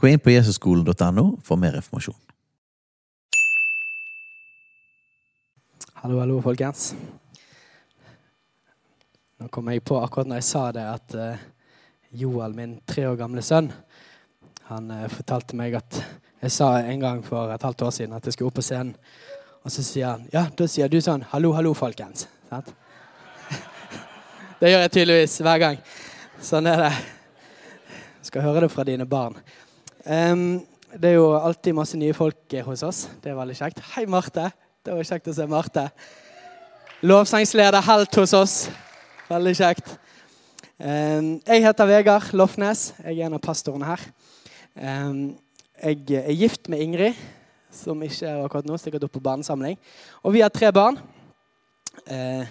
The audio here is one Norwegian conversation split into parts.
Gå inn på jesusskolen.no for mer informasjon. Hallo, hallo, folkens. Nå kom jeg på akkurat når jeg sa det, at eh, Joel, min tre år gamle sønn, han eh, fortalte meg at jeg sa en gang for et halvt år siden at jeg skulle opp på scenen. Og så sier han ja, da sier du sånn hallo, hallo, folkens. Sant? Det gjør jeg tydeligvis hver gang. Sånn er det. Skal høre det fra dine barn. Em, det er jo alltid masse nye folk eh, hos oss. Det er veldig kjekt. Hei, Marte. Det var kjekt å se Marte. Lovsangsleder helt hos oss. Veldig kjekt. Um, jeg heter Vegard Lofnes. Jeg er en av pastorene her. Um, jeg er gift med Ingrid, som ikke er akkurat nå, sikkert oppe på barnesamling. Og vi har tre barn. Uh,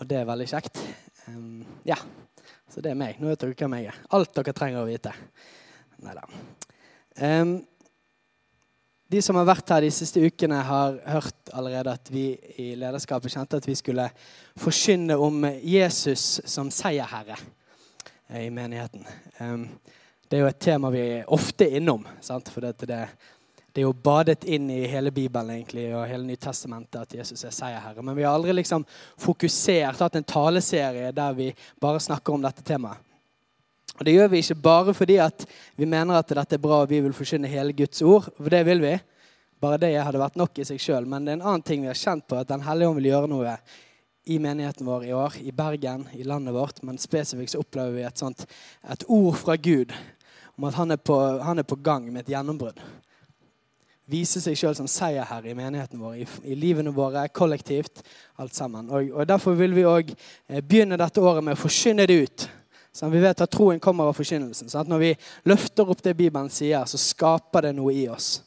og det er veldig kjekt. Ja, så det er meg. Nå vet dere hvem jeg er. Alt dere trenger å vite. Neida. Em, de som har vært her de siste ukene, har hørt allerede at vi i lederskapet kjente at vi skulle forkynne om Jesus som seierherre eh, i menigheten. Det er jo et tema vi er ofte innom. Sant? For det, det, det er jo badet inn i hele Bibelen egentlig, og hele Nytestamentet at Jesus er seierherre. Men vi har aldri liksom fokusert, hatt en taleserie der vi bare snakker om dette temaet. Og Det gjør vi ikke bare fordi at vi mener at dette er bra og vi vil forkynne hele Guds ord. For det vil vi. Bare det hadde vært nok i seg sjøl. Men det er en annen ting vi har kjent på, at Den hellige ånd vil gjøre noe i menigheten vår i år, i Bergen, i landet vårt. Men spesifikt så opplever vi et, sånt, et ord fra Gud om at han er på, han er på gang med et gjennombrudd. Vise seg sjøl som seierherre i menigheten vår, i, i livene våre, kollektivt. alt sammen. Og, og Derfor vil vi òg begynne dette året med å forkynne det ut. Sånn, vi vet at troen kommer av forkynnelsen. Sånn, når vi løfter opp det Bibelen sier, så skaper det noe i oss.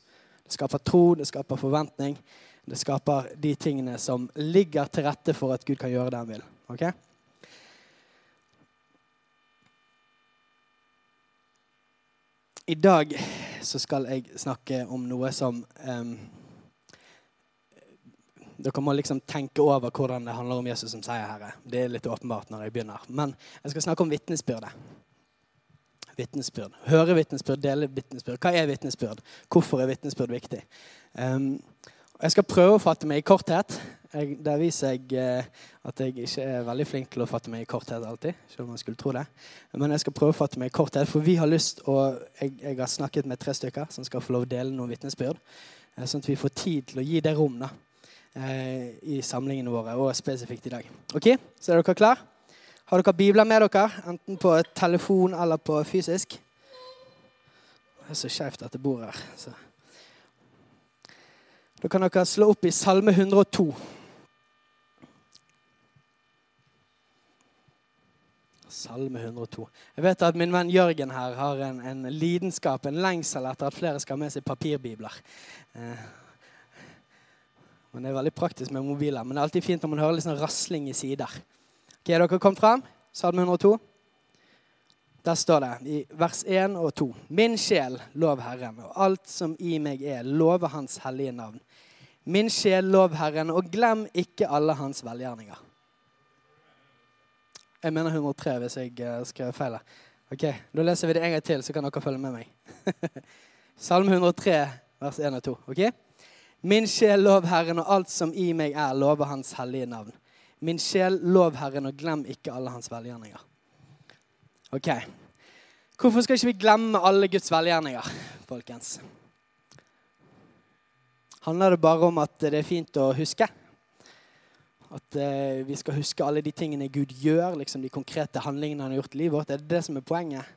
Det skaper tro, det skaper forventning. Det skaper de tingene som ligger til rette for at Gud kan gjøre det han vil. Ok? I dag så skal jeg snakke om noe som em, dere må liksom tenke over hvordan det handler om Jesus som seierherre. Det er litt åpenbart når jeg begynner. Men jeg skal snakke om vitnesbyrdet. Vitnesbyrd. Høre vitnesbyrd, dele vitnesbyrd. Hva er vitnesbyrd? Hvorfor er vitnesbyrd viktig? Um, jeg skal prøve å fatte meg i korthet. Jeg, der viser jeg eh, at jeg ikke er veldig flink til å fatte meg i korthet alltid. selv om man skulle tro det. Men jeg skal prøve å fatte meg i korthet, for vi har lyst og jeg, jeg har snakket med tre stykker som skal få lov å dele noen vitnesbyrd. eh, Sånn at vi får tid til å gi det rom da, eh, i samlingene våre, og spesifikt i dag. Ok, Så er dere klare? Har dere bibler med dere? Enten på telefon eller på fysisk? Det er så skeivt at det bor her. Så. Da kan dere slå opp i Salme 102. Salme 102. Jeg vet at min venn Jørgen her har en, en lidenskap, en lengsel etter at flere skal ha med seg papirbibler. Eh, men Det er veldig praktisk med mobiler. Men det er alltid fint når man hører litt sånn rasling i sider. Ok, er dere kommet fram? Salme 102. Der står det i vers 1 og 2.: Min sjel, lov Herren, og alt som i meg er, lover Hans hellige navn. Min sjel, lov Herren, og glem ikke alle Hans velgjerninger. Jeg mener 103 hvis jeg uh, skrev feil. Ok, Da leser vi det en gang til, så kan dere følge med meg. Salme 103, vers 1 og 2. ok? Min sjel, lov Herren, og alt som i meg er, lover Hans hellige navn. Min sjel, lov Herren, og glem ikke alle Hans velgjerninger. Ok. Hvorfor skal ikke vi glemme alle Guds velgjerninger, folkens? Handler det bare om at det er fint å huske? At eh, vi skal huske alle de tingene Gud gjør, liksom de konkrete handlingene han har gjort i livet vårt? Er det det som er poenget?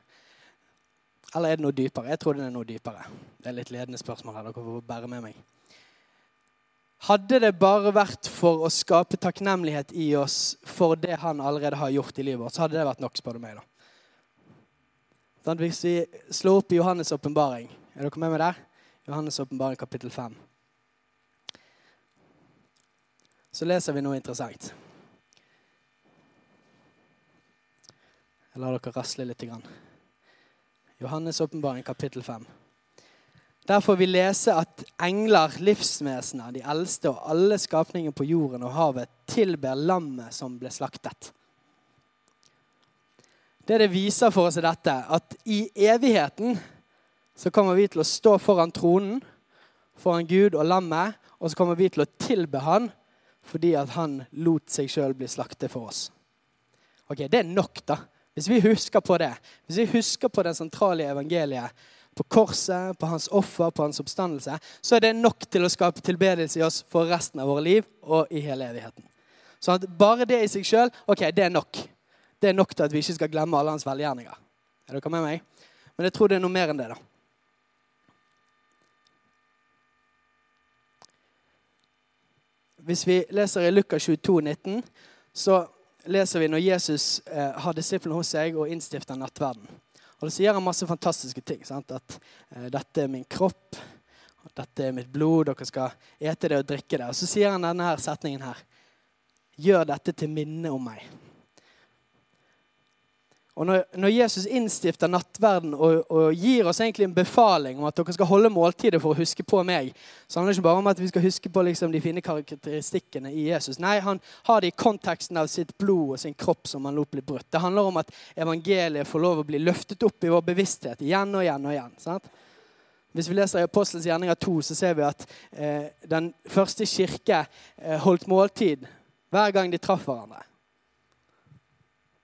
Eller er det noe dypere? Jeg tror det er noe dypere. Det er litt ledende spørsmål her. Dere får bære med meg. Hadde det bare vært for å skape takknemlighet i oss for det han allerede har gjort i livet vårt, så hadde det vært nok, spør du meg. da. Hvis vi slår opp i Johannes' åpenbaring Er dere med meg der? Johannes' åpenbaring kapittel 5. Så leser vi noe interessant. Jeg lar dere rasle litt. Johannes' åpenbaring kapittel 5. Der får vi lese at engler, livsvesener, de eldste og alle skapninger på jorden og havet tilber lammet som ble slaktet. Det det viser for oss, er dette at i evigheten så kommer vi til å stå foran tronen, foran Gud og lammet, og så kommer vi til å tilbe han fordi at han lot seg sjøl bli slaktet for oss. Ok, Det er nok, da. Hvis vi husker på det, hvis vi husker på det sentrale evangeliet, på korset, på hans offer, på hans oppstandelse, så er det nok til å skape tilbedelse i oss for resten av våre liv og i hele evigheten. Så at bare det i seg sjøl, ok, det er nok. Det er nok til at vi ikke skal glemme alle hans velgjerninger. Er dere med meg? Men jeg tror det er noe mer enn det, da. Hvis vi leser i Lukas 22, 19, så leser vi når Jesus eh, har disiplene hos seg og innstifter nattverden. Og så sier han masse fantastiske ting. Sant? At eh, 'dette er min kropp', 'dette er mitt blod', dere skal ete det og drikke det. Og så sier han denne her setningen her. 'Gjør dette til minne om meg'. Og når, når, Jesus innstifter nattverden og, og, gir oss egentlig en befaling om at dere skal holde måltidet for å huske på meg, så handler det ikke bare om at vi skal huske på liksom, de fine karakteristikkene i Jesus. Nei, han har det i konteksten av sitt blod og sin kropp som han lot bli brutt. Det handler om at evangeliet får lov å bli løftet opp i vår bevissthet igjen og igjen og igjen. sant? Hvis vi leser i Apostelens gjerninger 2, så ser vi at eh, den første kirke eh, holdt måltid hver gang de traff hverandre.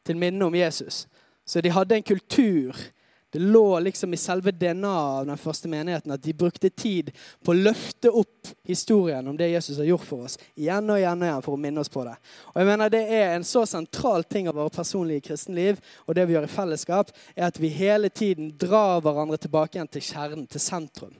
Til minne om Jesus. Så de hadde en kultur. Det lå liksom i selve DNA-et av den første menigheten at de brukte tid på å løfte opp historien om det Jesus har gjort for oss, igjen og igjen og igjen for å minne oss på det. Og jeg mener Det er en så sentral ting av våre personlige kristenliv og det vi gjør i fellesskap, er at vi hele tiden drar hverandre tilbake igjen til kjernen, til sentrum.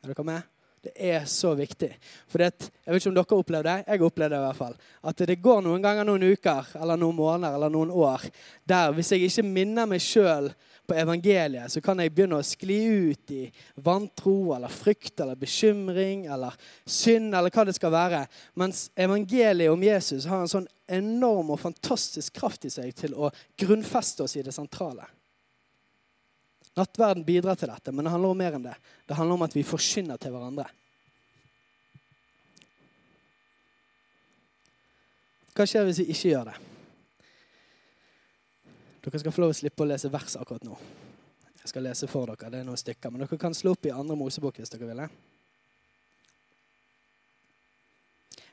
Er dere med? Det er så viktig. For det, jeg vet ikke om dere har opplevd det. Jeg har opplevd det i hvert fall. At det går noen ganger noen uker eller noen måneder eller noen år der hvis jeg ikke minner meg sjøl på evangeliet, så kan jeg begynne å skli ut i vantro eller frykt eller bekymring eller synd eller hva det skal være. Mens evangeliet om Jesus har en sånn enorm og fantastisk kraft i seg til å grunnfeste oss i det sentrale. Nattverden bidrar til dette, men det handler om mer enn det. Det handler om at vi forkynner til hverandre. Hva skjer hvis vi ikke gjør det? Dere skal få lov å slippe å lese vers akkurat nå. Jeg skal lese for dere. Det er noen stykker, Men dere kan slå opp i andre Mosebok hvis dere vil Jeg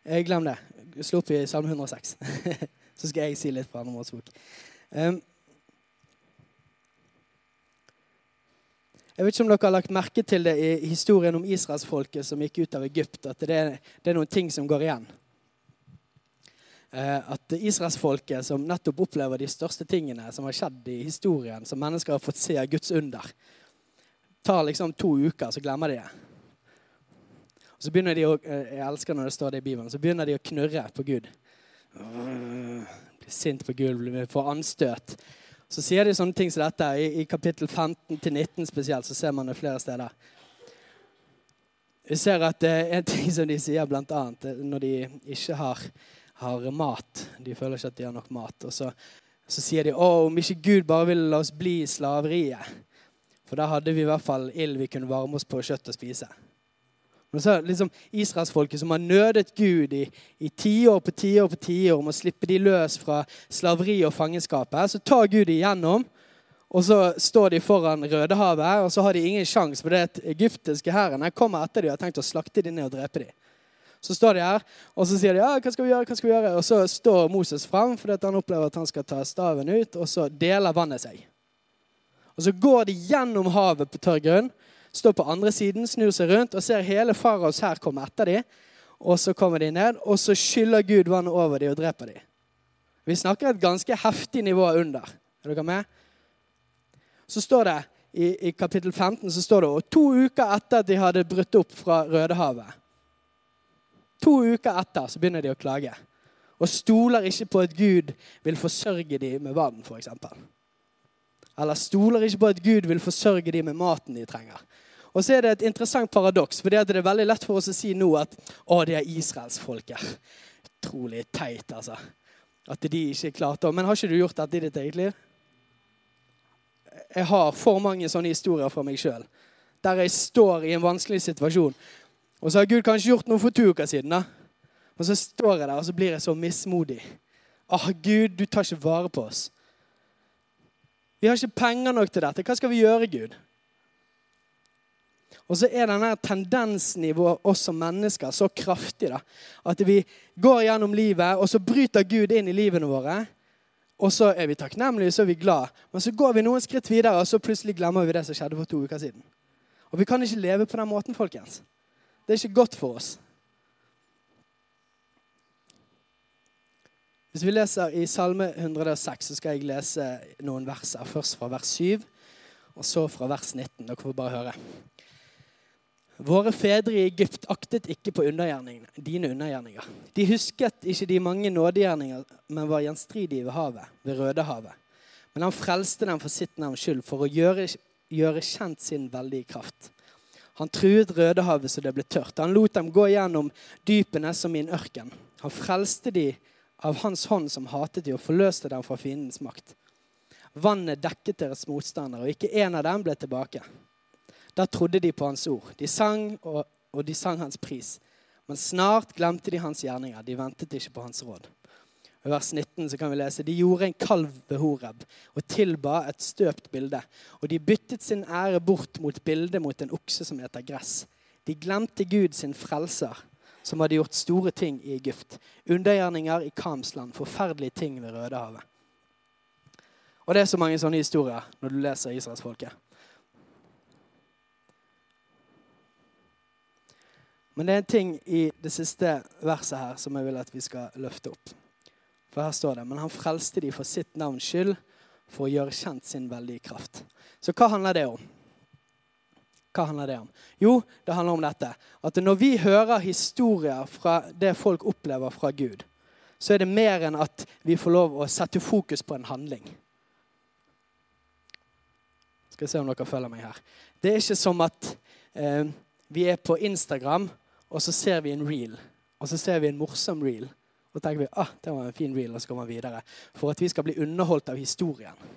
Eh, glem det. Slå opp i Salme 106. Så skal jeg si litt fra andre Mosebok. Um, Jeg vet ikke om dere har lagt merke til det i historien om israelsfolket som gikk ut av Egypt, at det er, det er noen ting som går igjen. Eh, at israelsfolket som nettopp opplever de største tingene som har skjedd i historien, som mennesker har fått se av Guds under, tar liksom to uker, så glemmer de det. Og så begynner de å, eh, Jeg elsker når det står det i Bibelen. Så begynner de å knurre på Gud. Blir sint på Gud, får anstøt. Så sier de sånne ting som dette. I, i kapittel 15-19 spesielt, så ser man det flere steder. Vi ser at det er en ting som de sier bl.a. Eh, når de ikke har, har, mat. De føler ikke at de har nok mat. Og så, så sier de å, om ikke Gud bare ville la oss bli i slaveriet. For da hadde vi i hvert fall ild vi kunne varme oss på kjøtt og spise. Men så liksom Israelsfolket som har nødet Gud i, i tiår på tiår på tiår om å slippe de løs fra slaveri og fangenskapet, så tar Gud igjennom. Og så står de foran Rødehavet, og så har de ingen sjanse. For det egyptiske hæren kommer etter de og har tenkt å slakte de ned og drepe de. Så står de her, og så sier de ja, hva skal vi gjøre, hva skal vi gjøre? Og så står Moses fram fordi han opplever at han skal ta staven ut, og så deler vannet seg. Og så går de gjennom havet på tørr grunn står på andre siden, snur seg rundt og ser hele faraos hær komme etter dem. Og så kommer de ned, og så skyller Gud vannet over dem og dreper dem. Vi snakker et ganske heftig nivå under. Er dere med? Så står det i, i kapittel 15 så står det og to uker etter at de hadde brutt opp fra Rødehavet To uker etter så begynner de å klage. Og stoler ikke på at Gud vil forsørge dem med vann, f.eks. Eller stoler ikke på at Gud vil forsørge dem med maten de trenger. Og så er det et interessant paradoks, for det er veldig lett for oss å si nå at å, det er israelsfolket. Utrolig teit, altså. At de ikke klarte Men har ikke du gjort dette i ditt eget liv? Jeg har for mange sånne historier fra meg sjøl. Der jeg står i en vanskelig situasjon. Og så har Gud kanskje gjort noe for to uker siden. da. Og så står jeg der og så blir jeg så mismodig. Åh, Gud, du tar ikke vare på oss. Vi har ikke penger nok til dette. Hva skal vi gjøre, Gud? Og så er denne tendensen i vår, oss som mennesker så kraftig da, at vi går gjennom livet, og så bryter Gud inn i livene våre. Og så er vi takknemlige, så er vi glad. Men så går vi noen skritt videre, og så plutselig glemmer vi det som skjedde for to uker siden. Og vi kan ikke leve på den måten, folkens. Det er ikke godt for oss. Hvis vi leser i Salme 106, så skal jeg lese noen verser. Først fra vers 7, og så fra vers 19. Dere får bare høre. Våre fedre i Egypt aktet ikke på undergjerningene, dine undergjerninger. De husket ikke de mange nådegjerninger, men var gjenstridige ved havet, ved Rødehavet. Men han frelste dem for sitt navns skyld, for å gjøre, gjøre kjent sin veldige kraft. Han truet Rødehavet så det ble tørt. Han lot dem gå gjennom dypene som i en ørken. Han frelste de av hans hånd som hatet de, og forløste dem fra fiendens makt. Vannet dekket deres motstandere, og ikke en av dem ble tilbake. Da trodde de på hans ord. De sang, og, og de sang hans pris. Men snart glemte de hans gjerninger. De ventet ikke på hans råd. I vers 19 så kan vi lese de gjorde en kalv ved Horeb og tilba et støpt bilde. Og de byttet sin ære bort mot bildet mot en okse som heter gress. De glemte Gud sin frelser, som hadde gjort store ting i Egypt. Undergjerninger i Kamsland, forferdelige ting ved Rødehavet. Og det er så mange sånne historier når du leser Israelsfolket. Men det er en ting i det siste verset her som jeg vil at vi skal løfte opp. For her står det Men han frelste de for sitt navns skyld, for å gjøre kjent sin veldige kraft. Så hva handler det om? Hva handler det om? Jo, det handler om dette. At når vi hører historier fra det folk opplever fra Gud, så er det mer enn at vi får lov å sette fokus på en handling. Skal se om dere følger meg her. Det er ikke som at eh, vi er på Instagram og så ser vi en reel. Og så ser vi en morsom reel. Og tenker vi ah, det var en fin reel, og så går man videre. For at vi skal bli underholdt av historien.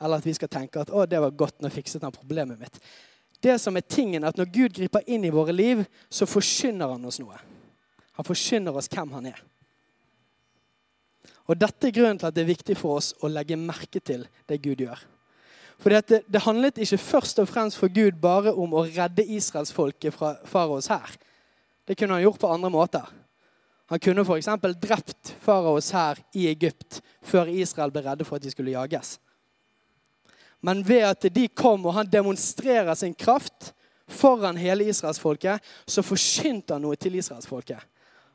Eller at vi skal tenke at å, det var godt, nå fikset han problemet mitt. Det som er tingen, at Når Gud griper inn i våre liv, så forkynner han oss noe. Han forkynner oss hvem han er. Og Dette er grunnen til at det er viktig for oss å legge merke til det Gud gjør. For det, det handlet ikke først og fremst for Gud bare om å redde israelsfolket fra faraos hær. Det kunne han gjort på andre måter. Han kunne f.eks. drept faraos hær i Egypt før Israel ble redde for at de skulle jages. Men ved at de kom og han demonstrerer sin kraft foran hele israelsfolket, så forkynte han noe til israelsfolket.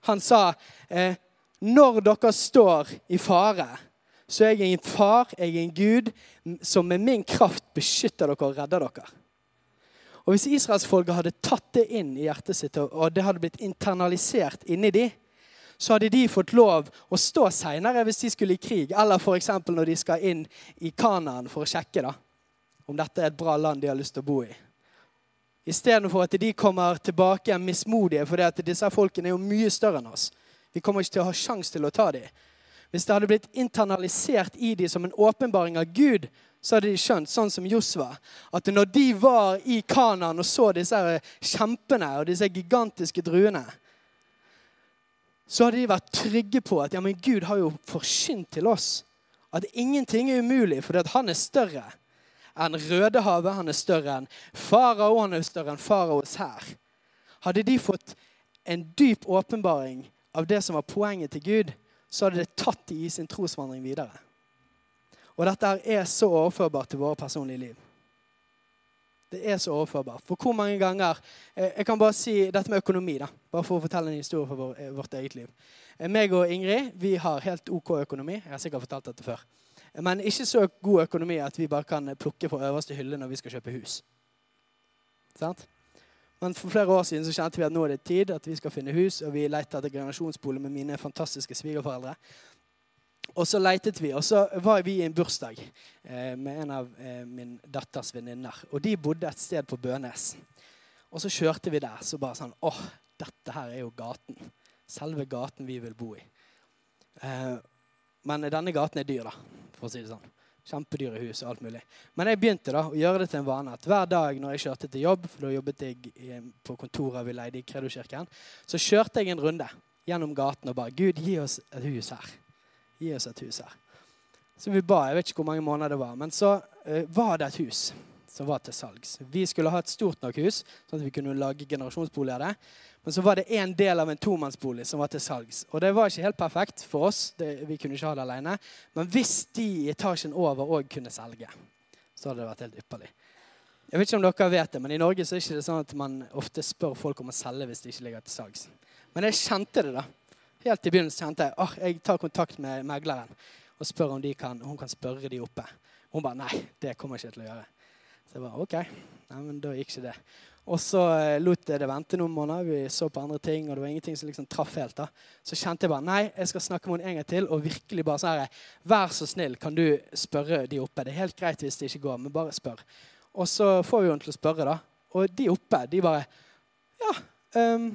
Han sa eh, når dere står i fare, så er jeg en far, jeg er en gud, som med min kraft beskytter dere og redder dere. Og Hvis israelsfolket hadde tatt det inn i hjertet sitt, og det hadde blitt internalisert inni de, så hadde de fått lov å stå seinere hvis de skulle i krig, eller f.eks. når de skal inn i Kanaan for å sjekke da, om dette er et bra land de har lyst til å bo i. Istedenfor at de kommer tilbake mismodige, for disse folkene er jo mye større enn oss. Vi kommer ikke til å ha sjanse til å ta dem. Hvis det hadde blitt internalisert i dem som en åpenbaring av Gud, så hadde de skjønt, sånn som Josva, at når de var i Kanaan og så disse kjempene og disse gigantiske druene, så hadde de vært trygge på at ja, men Gud har jo forsynt til oss at ingenting er umulig, fordi han er større enn Rødehavet, han er større enn farao, han er større enn faraos hær. Hadde de fått en dyp åpenbaring av det som var poenget til Gud, så hadde det tatt de i sin trosvandring videre. Og dette er så overførbart til våre personlige liv. Det er så overførbart. For hvor mange ganger eh, Jeg kan bare si dette med økonomi, da. Bare for å fortelle en historie fra vår, eh, vårt eget liv. Eh, meg og Ingrid vi har helt OK økonomi. Jeg har sikkert fortalt dette før. Men ikke så god økonomi at vi bare kan plukke fra øverste hylle når vi skal kjøpe hus. Sant? Men for flere år siden så kjente vi at nå er det tid at vi skal finne hus, og vi leter etter generasjonsbolig med mine fantastiske svigerforeldre. Og så leitet vi, og så var vi i en bursdag eh, med en av eh, min datters venninner. Og de bodde et sted på Bønes. Og så kjørte vi der. Så bare sånn åh, dette her er jo gaten. Selve gaten vi vil bo i. Eh, men denne gaten er dyr, da, for å si det sånn. Kjempedyre hus og alt mulig. Men jeg begynte da å gjøre det til en vane at hver dag når jeg kjørte til jobb, for da jobbet jeg på kontoret vi leide i Kredokirken, så kjørte jeg en runde gjennom gaten og bare Gud, gi oss et hus her. Gi oss et hus her. Så vi ba, jeg vet ikke hvor mange måneder det var, men så uh, var det et hus som var til salgs. Vi skulle ha et stort nok hus, sånn at vi kunne lage generasjonsbolig av det. Men så var det en del av en tomannsbolig som var til salgs. Og det var ikke helt perfekt for oss. Det, vi kunne ikke ha det alene. Men hvis de i etasjen over òg kunne selge, så hadde det vært helt ypperlig. Jeg vet ikke om dere vet det, men I Norge så er det ikke sånn at man ofte spør folk om å selge hvis det ikke ligger til salgs. Men jeg kjente det, da. Helt i begynnelsen kjente jeg at jeg tar kontakt med megleren og spør om kan, hun kan spørre de oppe. Hun bare nei, det kommer jeg ikke til å gjøre. Så jeg bare OK. Nei, men da gikk ikke det. Og så eh, lot jeg det vente noen måneder. Vi så på andre ting, og det var ingenting som liksom traff helt. da. Så kjente jeg bare nei, jeg skal snakke med henne en gang til. Og virkelig bare sånn her Vær så snill, kan du spørre de oppe? Det er helt greit hvis det ikke går, men bare spør. Og så får vi henne til å spørre, da. Og de oppe, de bare Ja. Um,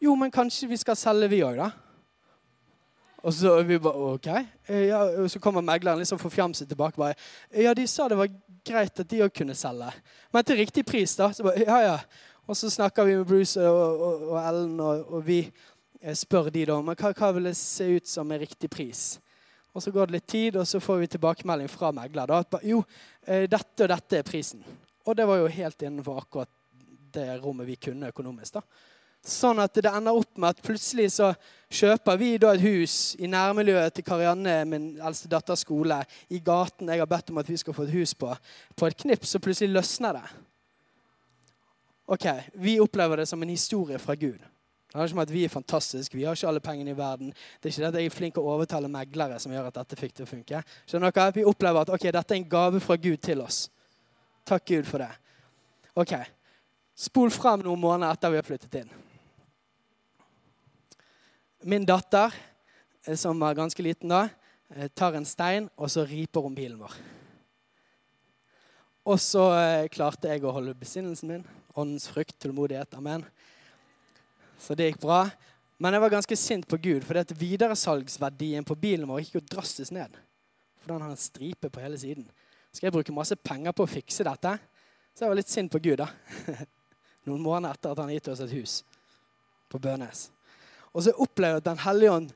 jo, men kanskje vi skal selge, vi òg, da. Og så vi bare OK. Eh, ja, og så kommer megleren liksom forfjamset tilbake. bare, Ja, de sa det var greit at de òg kunne selge. Men til riktig pris, da. Så bare, ja, ja. Og så snakker vi med Bruce og, og, og Ellen, og, og, vi eh, spør de da men hva, hva vil det se ut som er riktig pris. Og så går det litt tid, og så får vi tilbakemelding fra megler. da, at Jo, eh, dette og dette er prisen. Og det var jo helt innenfor akkurat det rommet vi kunne økonomisk. da. Sånn at det ender opp med at plutselig så kjøper vi da et hus i nærmiljøet til Karianne, min eldste datters skole, i gaten jeg har bedt om at vi skal få et hus på. På et knips så plutselig løsner det. Ok, Vi opplever det som en historie fra Gud. Det er ikke at Vi er fantastiske, vi har ikke alle pengene i verden. Det er ikke det at jeg er flink å overtale meglere som gjør at dette fikk til å funke. Skjønner dere? Vi opplever at ok, dette er en gave fra Gud til oss. Takk Gud for det. Ok, Spol fram noen måneder etter vi har flyttet inn. Min datter, eh, som var ganske liten da, eh, tar en stein, og så riper hun bilen vår. Og så eh, klarte jeg å holde besinnelsen min. Åndens frykt, tålmodighet. Amen. Så det gikk bra. Men jeg var ganske sint på Gud, for videresalgsverdien på bilen vår gikk jo drastisk ned. For den har en stripe på hele siden. Skal jeg bruke masse penger på å fikse dette? Så jeg var litt sint på Gud, da. Noen måneder etter at han gitt oss et hus på Bønes. Og så opplevde jeg at Den hellige ånd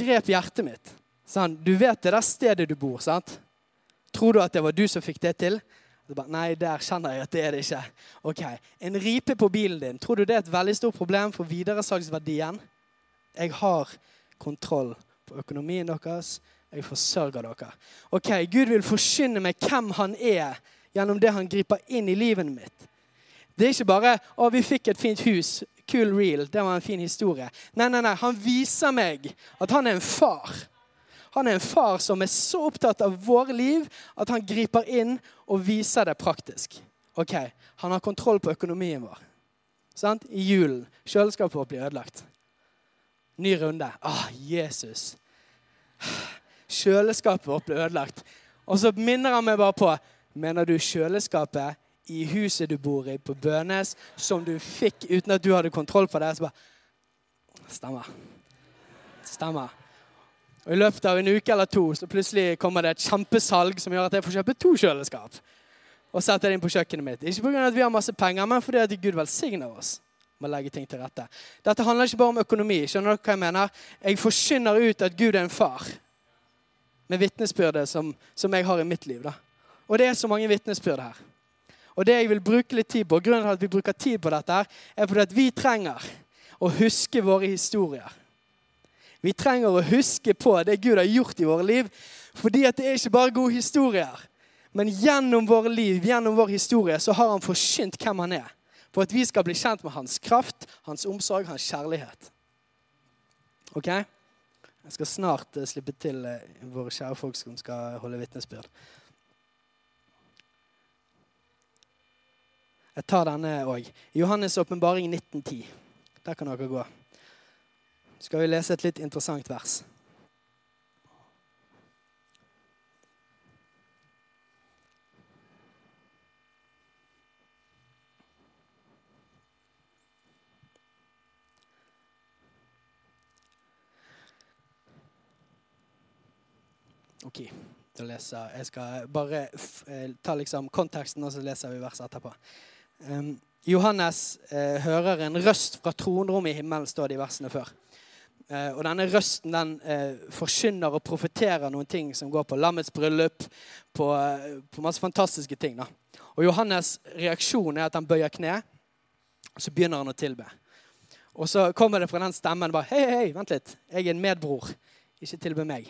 grep hjertet mitt. Sånn, du vet det der stedet du bor, sant? Tror du at det var du som fikk det til? Bare, Nei, der kjenner jeg at det er det ikke. Ok, En ripe på bilen din, tror du det er et veldig stort problem for videresalgsverdien? Jeg har kontroll på økonomien deres. Jeg forsørger dere. Ok, Gud vil forkynne meg hvem han er gjennom det han griper inn i livet mitt. Det er ikke bare 'Å, vi fikk et fint hus'. Cool reel. Det var en fin historie. Nei, nei, nei. Han viser meg at han er en far. Han er en far som er så opptatt av våre liv at han griper inn og viser det praktisk. Ok, Han har kontroll på økonomien vår. Sant? I julen. Kjøleskapet vårt blir ødelagt. Ny runde. Ah, Jesus. Kjøleskapet vårt blir ødelagt. Og så minner han meg bare på Mener du kjøleskapet i huset du bor i, på Bønes, som du fikk uten at du hadde kontroll på det. Så bare Stemmer. Stemmer. Og I løpet av en uke eller to så plutselig kommer det et kjempesalg som gjør at jeg får kjøpe to kjøleskap. Og sette det inn på kjøkkenet mitt. Ikke pga. at vi har masse penger, men fordi at Gud velsigner oss. med å legge ting til rette. Dette handler ikke bare om økonomi. skjønner dere hva Jeg mener? Jeg forkynner ut at Gud er en far. Med vitnesbyrdet som, som jeg har i mitt liv. da. Og det er så mange vitnesbyrd her. Og det jeg vil bruke litt tid på, Grunnen til at vi bruker tid på dette, er fordi at vi trenger å huske våre historier. Vi trenger å huske på det Gud har gjort i våre liv. Fordi at det er ikke bare gode historier. Men gjennom våre liv, gjennom vår historie, så har han forsynt hvem han er. For at vi skal bli kjent med hans kraft, hans omsorg, hans kjærlighet. Ok? Jeg skal snart uh, slippe til uh, våre kjære folk som skal holde vitnesbyrd. Jeg tar denne òg. Johannes' åpenbaring 1910. Der kan dere gå. Skal vi lese et litt interessant vers? Ok, da leser Jeg skal bare eh, ta liksom konteksten, og så leser vi verset etterpå. Johannes eh, hører en røst fra tronrommet i himmelen, står det i versene før. Eh, og denne røsten den eh, forkynner og profeterer noen ting som går på lammets bryllup, på, på masse fantastiske ting. da. Og Johannes' reaksjon er at han bøyer kne, og så begynner han å tilbe. Og så kommer det fra den stemmen bare Hei, hei, vent litt. Jeg er en medbror. Ikke tilbe meg.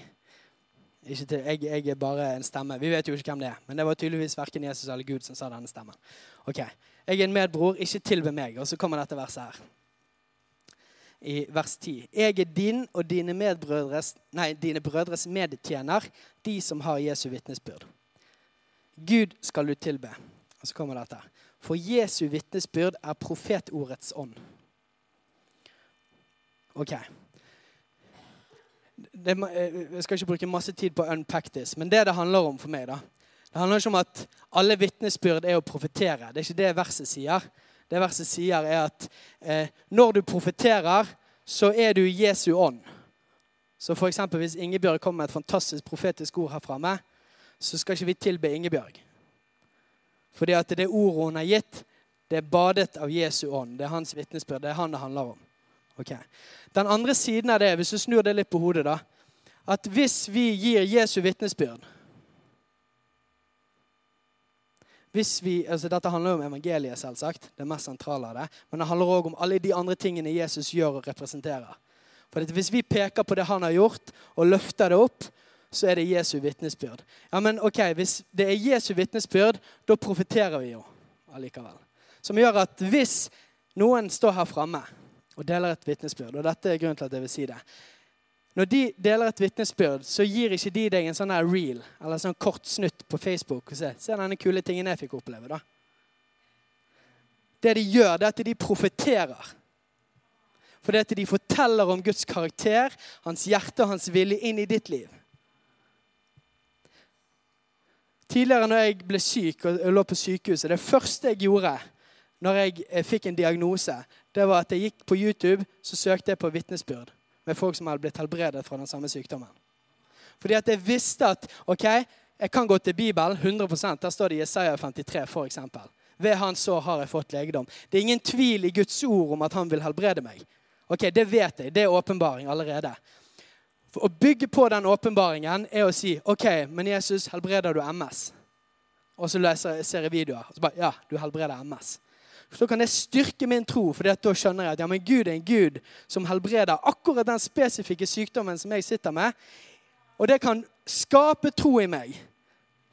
Ikke til, jeg, jeg, er bare en stemme. Vi vet jo ikke hvem det er. Men det var tydeligvis verken Jesus eller Gud som sa denne stemmen. Ok, Jeg er en medbror. Ikke tilbe meg. Og så kommer dette verset her. I vers 10. Jeg er din og dine, medbrødres, nei, dine brødres medtjener, de som har Jesu vitnesbyrd. Gud skal du tilbe. Og så kommer dette. For Jesu vitnesbyrd er profetordets ånd. Ok. Det, jeg skal ikke bruke masse tid på å unpack this, men det det handler om for meg da, Det handler ikke om at alle vitnesbyrd er å profetere. Det er ikke det verset sier. Det verset sier, er at eh, når du profeterer, så er du Jesu ånd. Så for eksempel, Hvis Ingebjørg kommer med et fantastisk profetisk ord her framme, så skal ikke vi tilbe Ingebjørg. Fordi at det ordet hun har gitt, det er badet av Jesu ånd. Det er hans vitnesbyrd. Det er han det handler om. Okay. Den andre siden av det, hvis du snur det litt på hodet, da, at hvis vi gir Jesu vitnesbyrd hvis vi, altså Dette handler jo om evangeliet, selvsagt. det mest sentrale av det, Men det handler òg om alle de andre tingene Jesus gjør og representerer. For Hvis vi peker på det han har gjort, og løfter det opp, så er det Jesu vitnesbyrd. Ja, men ok, Hvis det er Jesu vitnesbyrd, da profeterer vi jo allikevel. Som gjør at hvis noen står her framme og deler et vitnesbyrd. Og dette er grunnen til at jeg vil si det. Når de deler et vitnesbyrd, så gir ikke de deg en sånn her reel eller sånn kort snutt på Facebook. og Se, se denne kule tingen jeg fikk oppleve. da. Det de gjør, det er at de profeterer. For det at de forteller om Guds karakter, hans hjerte og hans vilje inn i ditt liv. Tidligere når jeg ble syk og lå på sykehuset, det første jeg gjorde når jeg eh, fikk en diagnose, det var at jeg gikk på YouTube så søkte jeg på vitnesbyrd med folk som hadde blitt helbredet fra den samme sykdommen. Fordi at jeg visste at ok, jeg kan gå til Bibelen 100 Der står det i Jesaja 53 f.eks. Ved hans sår har jeg fått legedom. Det er ingen tvil i Guds ord om at han vil helbrede meg. Ok, Det vet jeg. Det er åpenbaring allerede. For å bygge på den åpenbaringen er å si OK, men Jesus, helbreder du MS? Og så leser, ser jeg videoer. Og så bare, ja, du helbreder MS så kan det styrke min tro. For da skjønner jeg at ja, men Gud er en Gud som helbreder akkurat den spesifikke sykdommen som jeg sitter med. Og det kan skape tro i meg.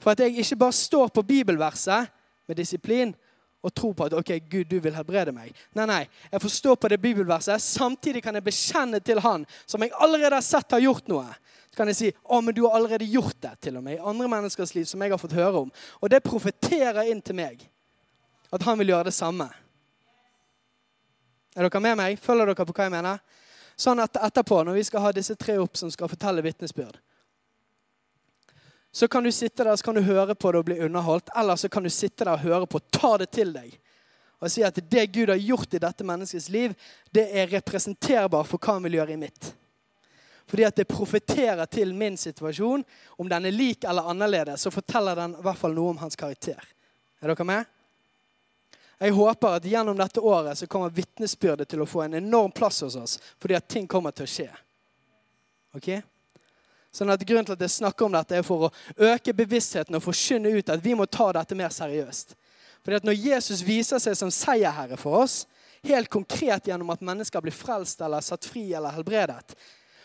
For at jeg ikke bare står på bibelverset med disiplin og tror på at ok, Gud, du vil helbrede meg. Nei, nei. Jeg får stå på det bibelverset. Samtidig kan jeg bekjenne til Han som jeg allerede har sett har gjort noe. Så kan jeg si å, men du har allerede gjort det til og med i andre menneskers liv som jeg har fått høre om. Og det profeterer inn til meg at han vil gjøre det samme. Er dere med meg? Følger dere på hva jeg mener? Sånn at etterpå, når vi skal ha disse tre opp som skal fortelle vitnesbyrd, så kan du sitte der så kan du høre på det og bli underholdt. Eller så kan du sitte der og høre på, ta det til deg. Og si at det Gud har gjort i dette menneskets liv, det er representerbar for hva han vil gjøre i mitt. Fordi at det profeterer til min situasjon. Om den er lik eller annerledes, så forteller den i hvert fall noe om hans karakter. Er dere med? Jeg håper at gjennom dette året så kommer vitnesbyrdet til å få en enorm plass hos oss, fordi at ting kommer til å skje. Ok? Sånn at Grunnen til at jeg snakker om dette, er for å øke bevisstheten og forkynne ut at vi må ta dette mer seriøst. Fordi at Når Jesus viser seg som seierherre for oss, helt konkret gjennom at mennesker blir frelst eller satt fri eller helbredet,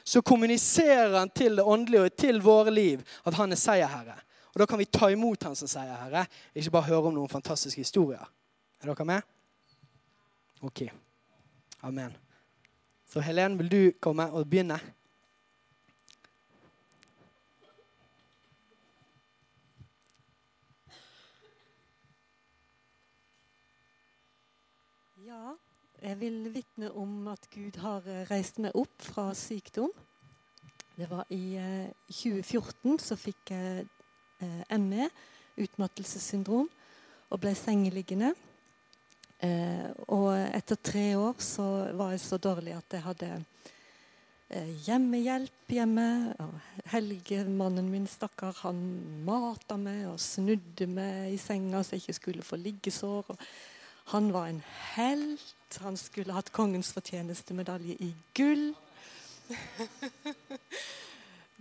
så kommuniserer han til det åndelige og til våre liv at han er seierherre. Og Da kan vi ta imot han som seierherre, ikke bare høre om noen fantastiske historier. Er dere med? OK. Amen. Så Helen, vil du komme og begynne? Ja, jeg vil vitne om at Gud har eh, reist meg opp fra sykdom. Det var i 2014 eh, så fikk jeg eh, ME, utmattelsessyndrom, og ble sengeliggende. Eh, og etter tre år så var jeg så dårlig at jeg hadde eh, hjemmehjelp hjemme. og Helge, mannen min, stakkar, han mata meg og snudde meg i senga så jeg ikke skulle få liggesår. og han var en helt. Han skulle hatt kongens fortjenestemedalje i gull.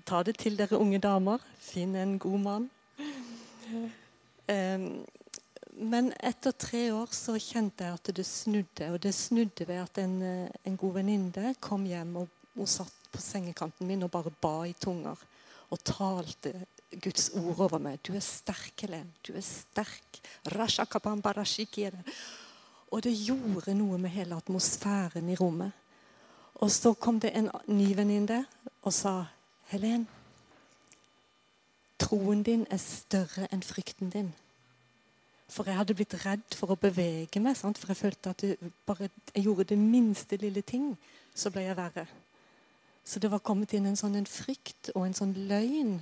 Ta det til dere unge damer. Finn en god mann. Um, men etter tre år så kjente jeg at det snudde. Og det snudde ved at en, eh, en god venninne kom hjem og hun satt på sengekanten min og bare ba i tunger. Og talte Guds ord over meg. Du er sterk, Helen. Du er sterk. Og det gjorde noe med hele atmosfæren i rommet. Og så kom det en ny venninne og sa, 'Helen, troen din er større enn frykten din.' For jeg hadde blitt redd for å bevege meg. Sant? For jeg følte at det, bare jeg gjorde det minste lille ting, så ble jeg verre. Så det var kommet inn en sånn en frykt og en sånn løgn.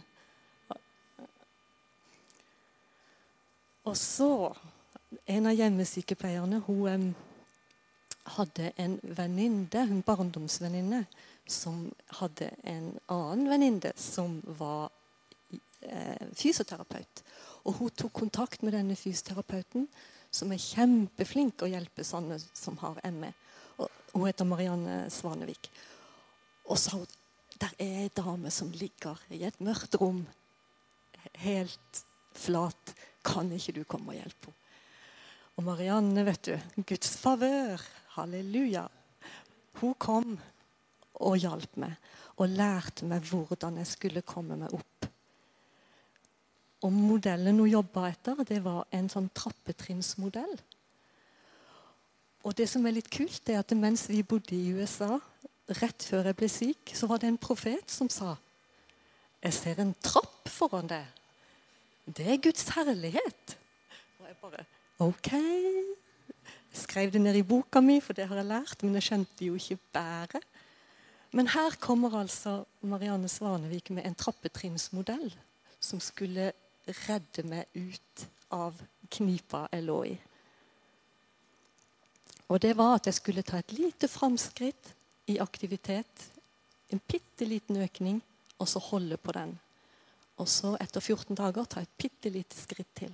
Og så En av hjemmesykepleierne hun hadde en venninne, en barndomsvenninne, som hadde en annen venninne som var eh, fysioterapeut. Og hun tok kontakt med denne fysioterapeuten, som er kjempeflink å hjelpe sånne som har ME. Og hun heter Marianne Svanevik. Og sa hun der er ei dame som ligger i et mørkt rom, helt flat. Kan ikke du komme og hjelpe henne? Og Marianne, vet du, Guds favør, halleluja. Hun kom og hjalp meg og lærte meg hvordan jeg skulle komme meg opp og modellen hun jobba etter, det var en sånn trappetrinnsmodell. Og det som er litt kult, er at mens vi bodde i USA, rett før jeg ble syk, så var det en profet som sa Jeg ser en trapp foran deg. Det er Guds herlighet. Og jeg bare OK. Jeg skrev det ned i boka mi, for det har jeg lært, men jeg skjønte jo ikke bæret. Men her kommer altså Marianne Svanevik med en trappetrinnsmodell som skulle redde meg ut av knipa jeg lå i. Og det var at jeg skulle ta et lite framskritt i aktivitet. En bitte liten økning, og så holde på den. Og så etter 14 dager ta et bitte lite skritt til.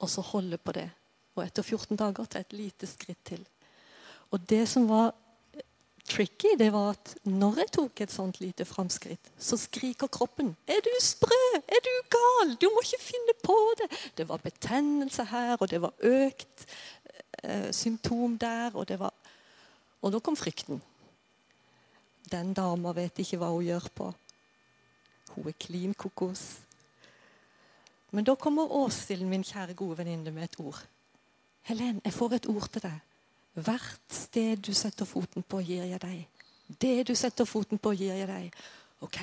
Og så holde på det. Og etter 14 dager ta et lite skritt til. Og det som var tricky, det var at når jeg tok et sånt lite framskritt, så skriker kroppen 'Er du sprø? Er du gal? Du må ikke finne på det!' Det var betennelse her, og det var økt eh, symptom der, og det var Og da kom frykten. Den dama vet ikke hva hun gjør på. Hun er klin kokos. Men da kommer Åshild, min kjære, gode venninne, med et ord. 'Helen, jeg får et ord til deg.' Hvert sted du setter foten på, gir jeg deg. Det du setter foten på, gir jeg deg. OK.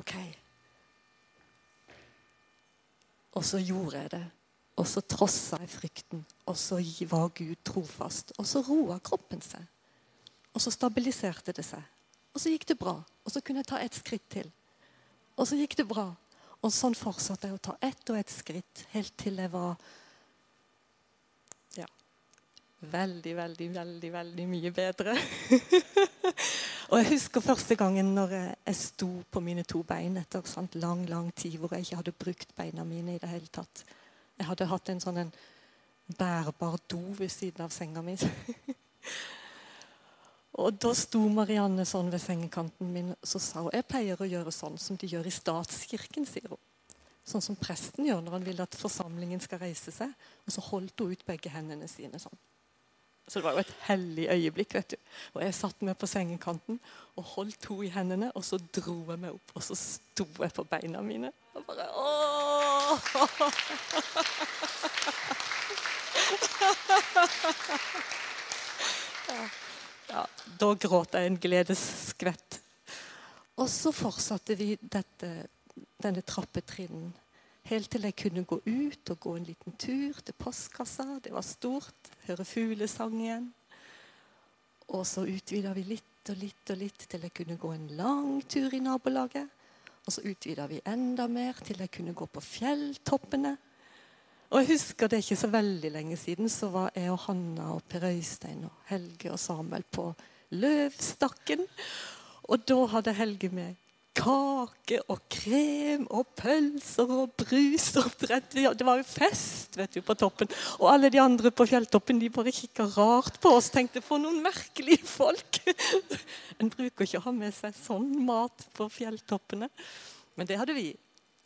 OK. Og så gjorde jeg det. Og så trossa jeg frykten. Og så var Gud trofast. Og så roa kroppen seg. Og så stabiliserte det seg. Og så gikk det bra. Og så kunne jeg ta ett skritt til. Og så gikk det bra. Og sånn fortsatte jeg å ta ett og ett skritt helt til jeg var veldig, veldig, veldig veldig mye bedre. og jeg husker første gangen når jeg sto på mine to bein etter sant, lang lang tid hvor jeg ikke hadde brukt beina mine i det hele tatt. Jeg hadde hatt en sånn en bærbar do ved siden av senga mi. og da sto Marianne sånn ved sengekanten min så sa hun jeg pleier å gjøre sånn som de gjør i statskirken. sier hun. Sånn som presten gjør når han vil at forsamlingen skal reise seg. Og så holdt hun ut begge hendene sine sånn. Så det var jo et hellig øyeblikk. vet du. Og Jeg satt meg på sengekanten og holdt to i hendene, og så dro jeg meg opp, og så sto jeg på beina mine. Og bare Åh! Ja, da gråt jeg en gledesskvett. Og så fortsatte vi dette, denne trappetrinnen Helt til jeg kunne gå ut og gå en liten tur til postkassa. Det var stort. Høre fuglesang igjen. Og så utvida vi litt og litt og litt til jeg kunne gå en lang tur i nabolaget. Og så utvida vi enda mer til jeg kunne gå på fjelltoppene. Og jeg husker det er ikke så veldig lenge siden, så var jeg og Hanna og Per Øystein og Helge og Samuel på Løvstakken. Og da hadde Helge med kake og krem og pølser og brus. Det var jo fest vet du, på toppen. Og alle de andre på fjelltoppen de bare kikka rart på oss. Tenkte for noen merkelige folk. En bruker ikke å ha med seg sånn mat på fjelltoppene. Men det hadde vi.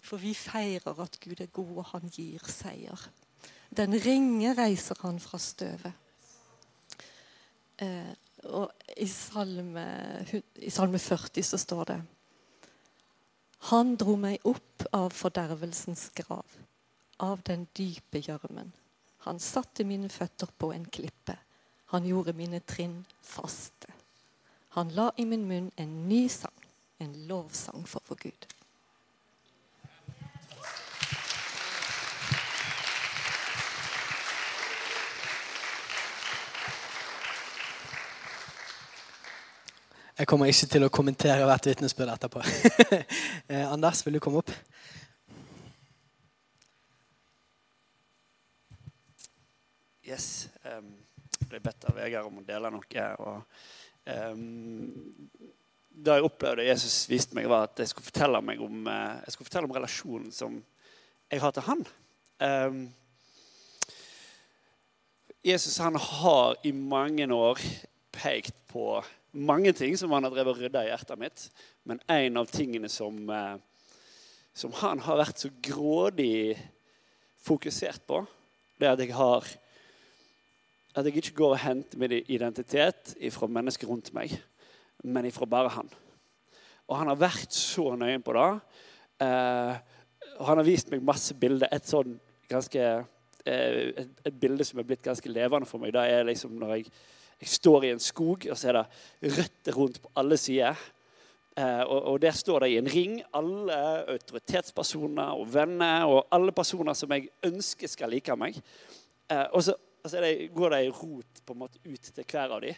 For vi feirer at Gud er god, og han gir seier. Den ringe reiser han fra støvet. Eh, og i salme, I salme 40 så står det han dro meg opp av fordervelsens grav, av den dype gjørmen. Han satte mine føtter på en klippe. Han gjorde mine trinn faste. Han la i min munn en ny sang, en lovsang for vår Gud. Jeg kommer ikke til å kommentere hvert vitnesbyrd etterpå. eh, Anders, vil du komme opp? Yes. Um, jeg ble bedt av Vegard om å dele noe. Og, um, det jeg opplevde Jesus viste meg, var at jeg skulle fortelle, meg om, uh, jeg skulle fortelle om relasjonen som jeg har til han. Um, Jesus han har i mange år pekt på mange ting som han har drevet og rydda i hjertet mitt. Men en av tingene som, eh, som han har vært så grådig fokusert på, det er at jeg har At jeg ikke går og henter min identitet fra mennesker rundt meg, men ifra bare han. Og han har vært så nøye på det. Eh, og han har vist meg masse bilder. Et sånn ganske eh, et, et bilde som er blitt ganske levende for meg. Det er liksom når jeg jeg står i en skog, og så er det røtter rundt på alle sider. Eh, og, Der står det i en ring alle autoritetspersoner og venner og alle personer som jeg ønsker skal like meg. Eh, og så, og så det, går det ei rot på en måte ut til hver av dem.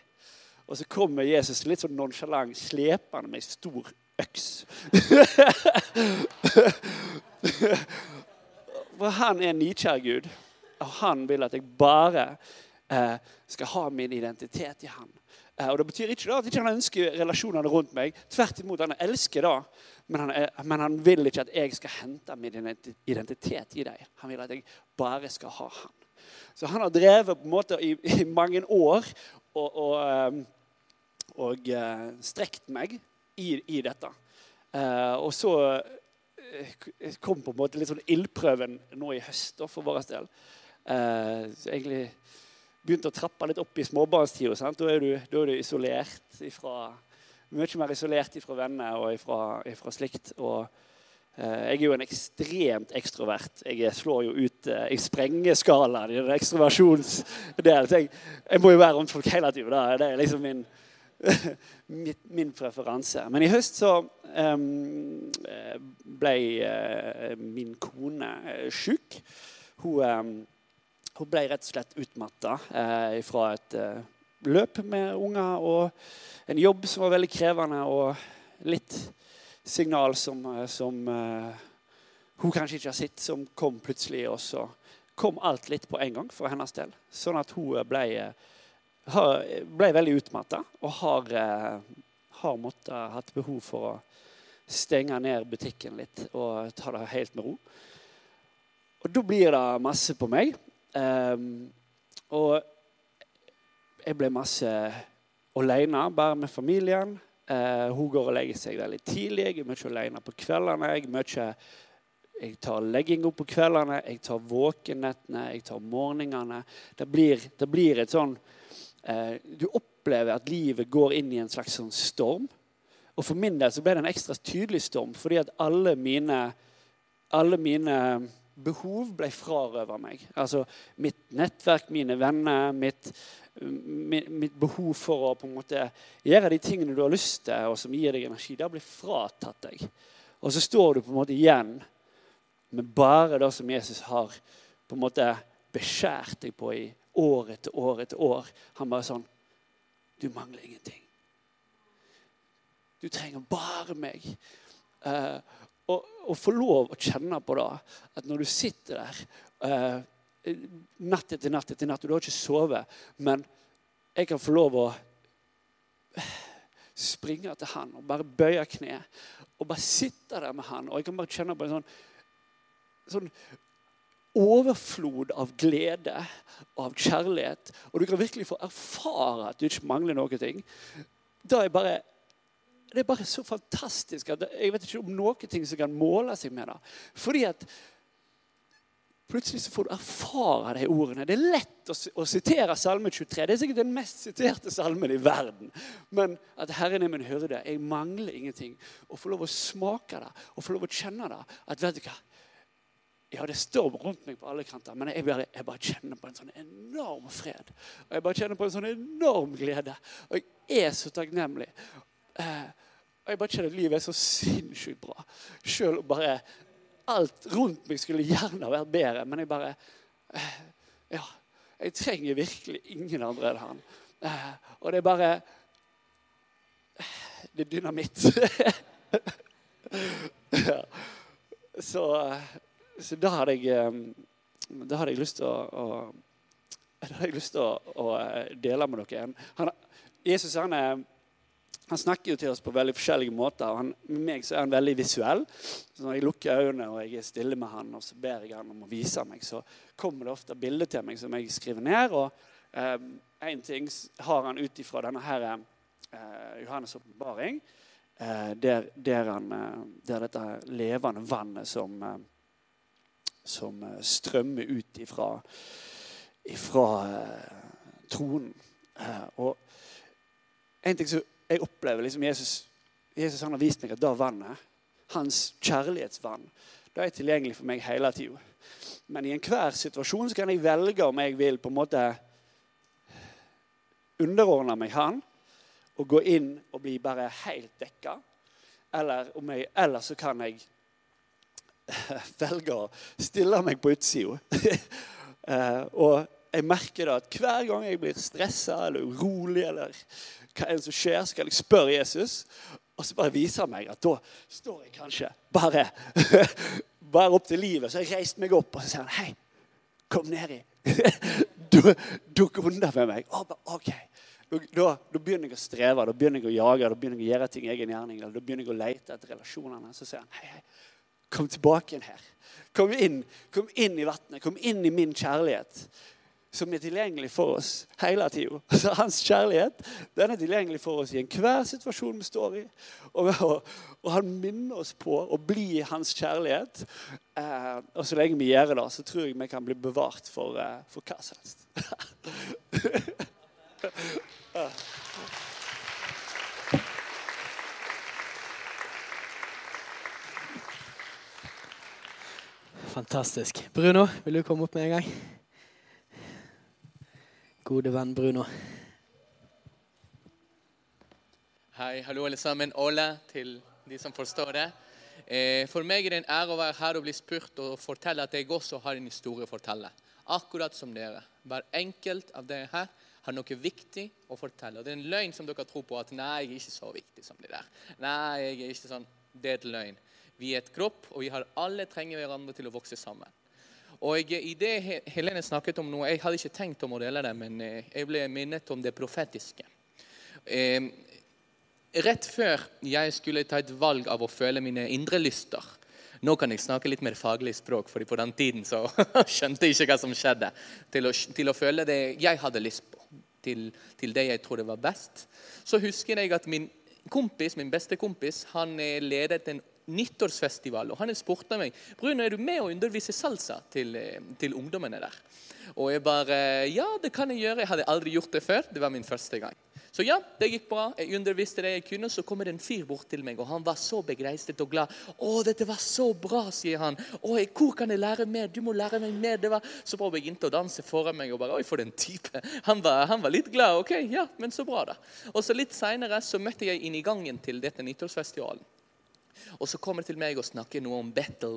Og så kommer Jesus litt sånn nonsjalant slepende med ei stor øks. For han er nidkjær Gud, og han vil at jeg bare skal ha min identitet i han. Eh, og Det betyr ikke da at ikke han ønsker relasjonene rundt meg. Tvert imot, han elsker det. Men han, er, men han vil ikke at jeg skal hente min identitet i deg. Han vil at jeg bare skal ha han. Så han har drevet på en måte i, i mange år og, og, eh, og strekt meg i, i dette. Og så kom på en måte litt sånn ildprøven nå i høst for vår del. så egentlig begynt å trappe litt opp i småbarnstida. Da, da er du isolert ifra, mye mer isolert fra venner og ifra slikt. Og, eh, jeg er jo en ekstremt ekstrovert. Jeg slår jo ut eh, Jeg sprenger skalaen i den ekstroversjonsdelen. Jeg, jeg, må jo være rundt folk hele tida. Det er liksom min, min, min, preferanse. Men i høst så eh, ble uh, min kone uh, sjuk. Hun hun ble rett og slett utmatta eh, fra et eh, løp med unger og en jobb som var veldig krevende, og litt signal som, eh, som eh, hun kanskje ikke har sett, som kom plutselig. Og så kom alt litt på en gang for hennes del. Sånn at hun ble, eh, ble veldig utmatta og har, eh, har måttet, hatt behov for å stenge ned butikken litt og ta det helt med ro. Og da blir det masse på meg. Um, og jeg ble masse alene, bare med familien. Uh, hun går og legger seg veldig tidlig. Jeg er mye alene på kveldene. Jeg, mye, jeg tar legging opp på kveldene, jeg tar våkenettene, jeg tar morgenene. Det blir, det blir et sånn uh, Du opplever at livet går inn i en slags sånn storm. Og for min del så ble det en ekstra tydelig storm, fordi at alle mine, alle mine behov ble frarøva meg. Altså mitt nettverk, mine venner, mitt, mitt, mitt, behov for å på en måte gjøre de tingene du har lyst til, og som gir deg energi, det blir fratatt deg. Og så står du på en måte igjen med bare det som Jesus har på en måte beskjært deg på i år etter år etter år. Han bare sånn Du mangler ingenting. Du trenger bare meg. Uh, å få lov å kjenne på det, at når du sitter der eh, natt etter natt etter natt, og du har ikke sovet, men jeg kan få lov å springe til han og bare bøye kne. Og bare sitte der med han. Og jeg kan bare kjenne på en sånn, sånn overflod av glede og av kjærlighet. Og du kan virkelig få erfare at du ikke mangler noen ting. Da er bare, det er bare så fantastisk at jeg vet ikke om noen ting som kan måle seg med det. Fordi at Plutselig så får du erfare de ordene. Det er lett å, å sitere Salme 23. Det er sikkert den mest siterte salmen i verden. Men at Herren er min hyrde. Jeg mangler ingenting. Å få lov å smake det å få lov å kjenne det. At vet du hva? Ja, det står rundt meg på alle kanter, men jeg bare, jeg bare, kjenner på en sånn enorm fred. Og jeg bare kjenner på en sånn enorm glede. Og jeg er så takknemlig. Eh, og jeg bare kjenner at livet er så sinnssykt bra. Selv bare alt rundt meg skulle gjerne vært bedre, men jeg bare eh, Ja. Jeg trenger virkelig ingen andre enn han. Eh, og det er bare eh, Det er dynamitt. ja. Så, så da hadde jeg Da hadde jeg lyst til å, å da hadde jeg lyst til å, å dele med dere. Han, Jesus han er han snakker jo til oss på veldig forskjellige måter. Han, med meg så er han veldig visuell. Så når jeg lukker øynene og jeg er stille med han, og så ber jeg han om å vise meg, så kommer det ofte bilder til meg som jeg skriver ned. Og én eh, ting har han ut ifra denne her, eh, Johannes' åpenbaring, eh, der, der, eh, der, dette levende vannet som, eh, som eh, strømmer ut ifra, ifra tronen. og en ting som jeg opplever liksom Jesus, Jesus har vist meg at da vannet, hans kjærlighetsvann, det er tilgjengelig for meg hele tida. Men i enhver situasjon så kan jeg velge om jeg vil på en måte underordne meg han og gå inn og bli bare helt dekka. Eller, jeg, eller så kan jeg velge å stille meg på utsida. Eh, og jeg merker da at hver gang jeg blir stressa eller urolig eller hva er det som skjer, Skal jeg spørre Jesus. Og så bare viser han meg at da står jeg kanskje bare, bare opp til livet. Så jeg reiste meg opp, og så sier han hei, kom nedi. Dukk under med meg. Og bare, ok. Da, da, begynner jeg å streve, da begynner jeg å jage, da begynner jeg å gjøre ting i egen gjerning. Da begynner jeg å lete etter relasjonene. Så sier han hei, hei, kom tilbake inn her. Kom inn, kom inn i vannet. Kom inn i min kjærlighet som er tilgjengelig for oss hele tida. Altså, hans kjærlighet den er tilgjengelig for oss i enhver situasjon vi står i. Og, og, og, han minner oss på å bli hans kjærlighet. Eh, og så lenge vi gjør det, så tror jeg vi kan bli bevart for, eh, for hva som helst. Fantastisk. Bruno, vil du komme opp med en gang? Gode venn Bruno. Hei, hallo alle sammen. Ole til de som forstår det. Eh, for meg er det en ære å være her og bli spurt og fortelle at jeg også har en historie å fortelle. Akkurat som dere. Hver enkelt av dere her har noe viktig å fortelle. Og Det er en løgn som dere tror på at nei, jeg er ikke så viktig som de der. Nei, jeg er ikke sånn. Det er et løgn. Vi er et kropp, og vi har alle trenger hverandre til å vokse sammen. Og I det Helene snakket om nå, Jeg hadde ikke tenkt om å dele det, men eh, jeg ble minnet om det profetiske. Rett før jeg skulle ta et valg av å føle mine indre lyster Nå kan jeg snakke litt mer faglig språk, fordi på den tiden så skjønte jeg ikke hva som skjedde. Til å, til å føle det jeg hadde lyst på, til, til, det jeg trodde var best. Så husker jeg at min kompis, min beste kompis han eh, ledet en nyttårsfestival. og Han spurte meg Bruno, er du med å undervise salsa til, eh, til ungdommene der. Og jeg bare Ja, det kan jeg gjøre. Jeg hadde aldri gjort det før. Det var min første gang. Så ja, det gikk bra. Jeg underviste det jeg kunne. Så kommer det en fyr bort til meg, og han var så begeistret og glad. 'Å, dette var så bra', sier han. 'Å, hvor kan jeg lære mer? Du må lære meg mer.' Det var så bra. Begynte å danse foran meg og bare 'Oi, for en type'. Han var, han var litt glad. Ok, ja, men så bra, da. Og så litt seinere så møtte jeg inn i gangen til dette nyttårsfestivalen. Og så kommer til meg og snakker noe om battle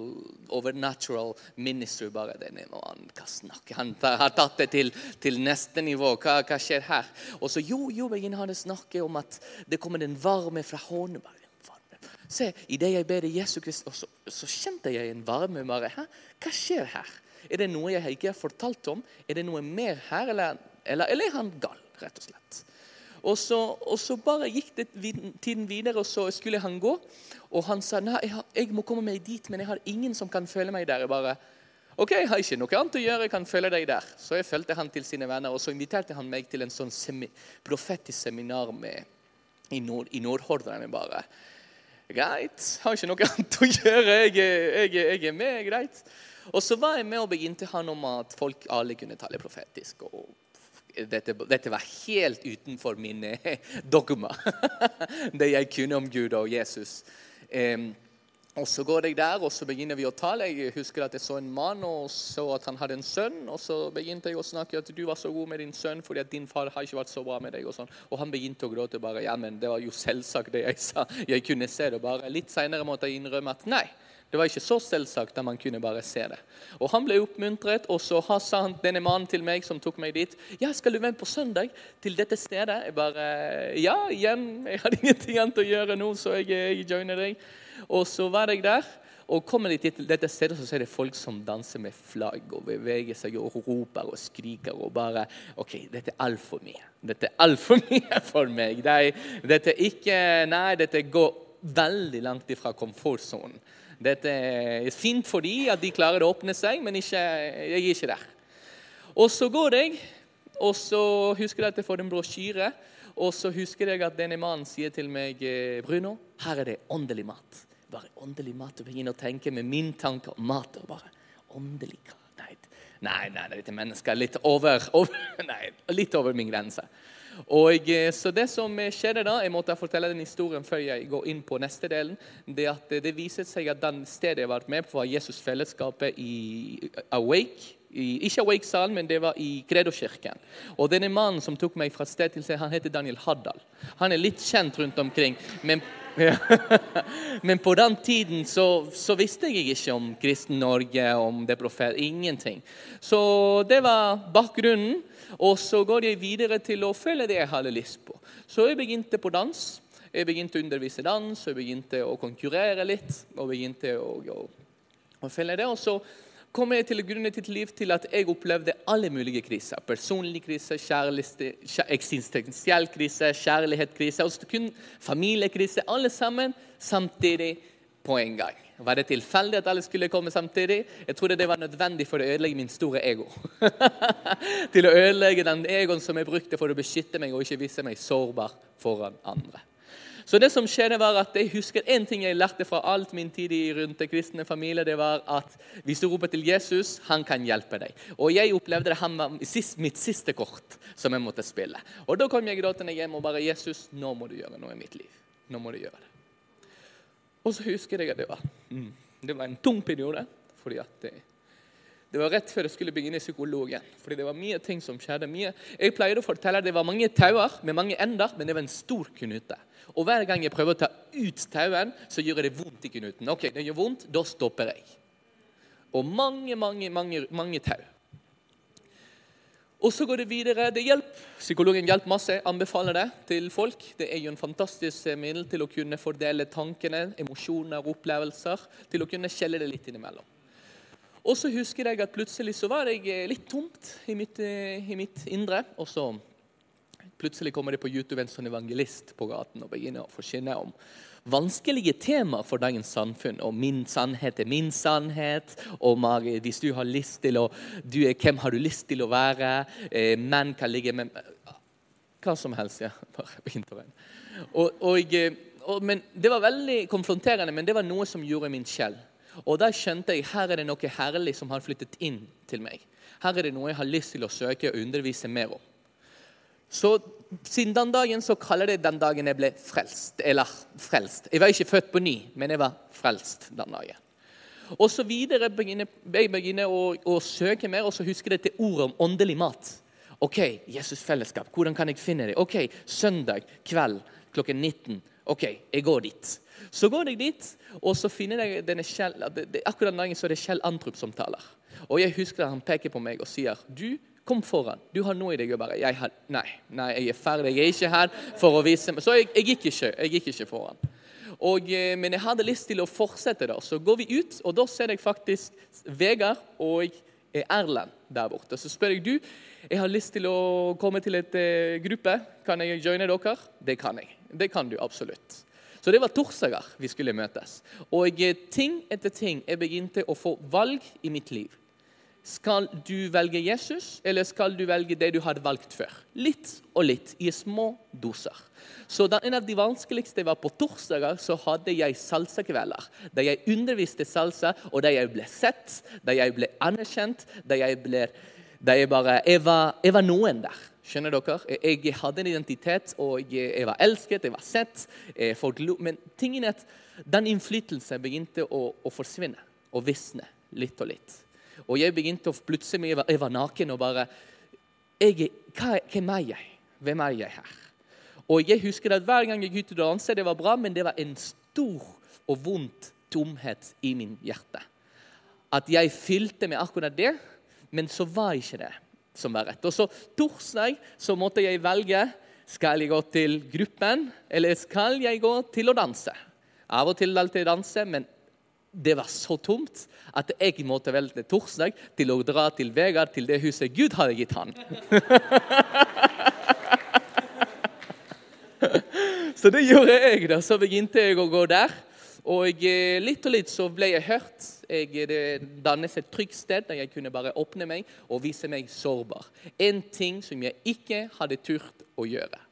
overnatural ministry. bare denne han, hva snakker Han har tatt det til, til neste nivå. Hva, hva, skjer her? Og så jo, jo, begynner han å snakket om at det kommer en varme fra hånden. Se, idet jeg ber Jesu Krist, så, så, kjente jeg en varme. bare, Hæ? Hva skjer her? Er det noe jeg ikke har fortalt om? Er det noe mer her, eller, eller, eller er han gal, rett og slett? Og så, og så bare gikk det tiden videre, og så skulle han gå. Og han sa nei, jeg, har, jeg må komme meg dit, men jeg har ingen som kan følge meg der. Jeg bare, ok, jeg har ikke noe annet å gjøre, jeg kan følge deg der. Så jeg fulgte han til sine venner, og så inviterte han meg til en sånn semi, profetisk seminar med, i, Nord, i Nordhordland. Bare, greit, har ikke noe annet å gjøre, jeg, jeg, jeg er med, greit. Og så var jeg med og begynte han om at folk alle kunne tale profetisk. og dette, dette var helt utenfor mine dogma, det jeg kunne om Gud og Jesus. Og Så går jeg der, og så begynner vi å tale. Jeg husker at jeg så en mann og så at han hadde en sønn. Og så begynte jeg å snakke at du var så god med din sønn fordi at din far har ikke vært så bra med deg. Og sånn. Og han begynte å gråte. bare, ja, men Det var jo selvsagt det jeg sa. Jeg kunne se det bare. Litt seinere måtte jeg innrømme at nei. Det var ikke så selvsagt at man kunne bare se det. Og Han ble oppmuntret, og så sa han denne mannen til meg som tok meg dit ja, 'Skal du vende på søndag til dette stedet?' Jeg bare Ja, igjen. Jeg hadde ingenting annet å gjøre nå, så jeg, jeg joiner deg. Og så var jeg der. Og kommer de til dette stedet, så er det folk som danser med flagg og beveger seg og roper og skriker og bare OK, dette er altfor mye. Dette er altfor mye for meg. Dette er ikke Nei, dette går veldig langt ifra komfortsonen. Dette er fint for de at de klarer å åpne seg, men ikke, jeg er ikke der. Og så går jeg, og så husker jeg at jeg får en brosjyre. Og så husker jeg at denne mannen sier til meg eh, Bruno, her er det åndelig mat. Bare åndelig mat. Og begynner å tenke med min tanke om mat. og bare, åndelig. Nei, nei, nei, dette mennesket er litt over, over, nei, litt over min grense. Og eh, så Det som skjedde da, jeg måtte fortelle den historien før jeg går inn på neste delen, det at eh, det viser seg at den stedet jeg var med på, var Jesusfellesskapet i Awake. I, ikke Awake-salen, men det var i Credo-kirken. Og denne mannen som tok meg fra sted til sted, han heter Daniel Haddal. Han er litt kjent rundt omkring. men Men på den tiden så, så visste jeg ikke om kristen Norge, om det profet. Ingenting. Så det var bakgrunnen. Og så går jeg videre til å følge det jeg hadde lyst på. Så jeg begynte på dans. Jeg begynte å undervise dans, jeg begynte å konkurrere litt. Og begynte å, å, å følge det. Og så kom jeg til grunnet til liv til at jeg opplevde alle mulige kriser. Personlig krise, eksistensiell krise, kjærlighetskrise, kun familiekrise. Alle sammen samtidig på en gang. Var det tilfeldig at alle skulle komme samtidig? Jeg trodde det var nødvendig for å ødelegge min store ego. til å ødelegge den egoen som jeg brukte for å beskytte meg og ikke vise meg sårbar foran andre. Så det som skjedde var at Jeg husker en ting jeg lærte fra alt min tid i rundt kristne familie. Det var at hvis du roper til Jesus, han kan hjelpe deg. Og jeg opplevde det han var mitt siste kort som jeg måtte spille. Og Da kom jeg gråtende hjem og bare Jesus, nå må du gjøre noe i mitt liv. Nå må du gjøre det. Og så husker jeg at det var, mm, det var en tung periode. fordi at det, det var rett før jeg skulle begynne psykologen. Fordi det var mye ting som skjedde. mye. Jeg pleide å fortelle at det var mange tauer med mange ender, men det var en stor knute. Og hver gang jeg prøver å ta ut tauen, så gjør jeg det vondt i knuten. Ok, det gjør vondt, da stopper jeg. Og mange, mange, mange, mange tau. Og så går det videre. Det hjelper. Psykologen hjelper masse. Anbefaler det til folk. Det er jo en fantastisk eh, middel til å kunne fordele tankene, emosjoner, opplevelser. Til å kunne skjelle det litt innimellom. Og så husker jeg at plutselig så var jeg eh, litt tomt i mitt, eh, i mitt indre. Og så plutselig kommer det på YouTube en sånn evangelist på gaten og begynner å forkynne om vanskelige temaer for dagens samfunn. Og min sannhet er min sannhet. Og hvis du har lyst til å du er, Hvem har du lyst til å være? Eh, menn kan ligge med Hva som helst. ja. Bare begynte å. Og, og, eh, og, men Det var veldig konfronterende, men det var noe som gjorde min sjel. Og da skjønte jeg her er det noe herlig som har flyttet inn til meg. Her er det noe jeg har lyst til å søke og undervise mer om. Så siden den dagen så kaller jeg den dagen jeg ble frelst. Eller frelst. Jeg var ikke født på ny, men jeg var frelst den dagen. Og så videre begynner jeg begynner å, å søke mer, og så husker jeg dette ordet om åndelig mat. OK, Jesus fellesskap. Hvordan kan jeg finne det? OK, søndag kveld klokken 19. OK, jeg går dit. Så går jeg dit, og så finner jeg denne Kjell, akkurat den dagen så er det Kjell Antrup som taler. Og jeg husker at han peker på meg og sier du, kom foran. Du har noe i deg. Og bare, jeg har, nei, nei, jeg er ferdig. Jeg er ikke her for å vise meg. Så jeg, jeg, gikk, ikke, jeg gikk ikke foran. Og, eh, men jeg hadde lyst til å fortsette. da. Så går vi ut, og da ser jeg faktisk Vegard og er Erlend der borte. Så spør jeg du, jeg har lyst til å komme til et eh, gruppe. Kan jeg joine dere? Det kan jeg. Det kan du absolutt. Så det var torsdager vi skulle møtes. Og eh, ting etter ting jeg begynte å få valg i mitt liv. Skal du velge Jesus, eller skal du velge det du hadde valgt før? Litt og litt, i små doser. Så da en av de vanskeligste var på torsdager, så hadde jeg salsakvelder. Der jeg underviste salsa, og der jeg ble sett, der jeg ble anerkjent, der jeg ble der jeg bare jeg var, jeg var noen der. Skjønner dere? Jeg hadde en identitet, og jeg var elsket, jeg var sett. Folk, men tingen er at den innflytelsen begynte å, å forsvinne og visne litt og litt. Og jeg begynte å plutselig jeg var, naken og bare jeg, hva, Hvem er jeg? Hvem er jeg her? Og jeg husker at Hver gang jeg gikk ut og danset, det var bra, men det var en stor og vondt tomhet i min hjerte. At jeg fylte med akkurat det, men så var ikke det som var rett. Og så torsdag så måtte jeg velge skal jeg gå til gruppen, eller skal jeg gå til å danse. Av og til alltid danse, men det var så tomt at jeg måtte velge torsdag til å dra til Vegard, til det huset Gud hadde gitt han. så det gjorde jeg. da. Så begynte jeg å gå der. Og eh, litt og litt så ble jeg hørt. Jeg, det dannes et trygt sted der jeg kunne bare åpne meg og vise meg sårbar. En ting som jeg ikke hadde turt å gjøre.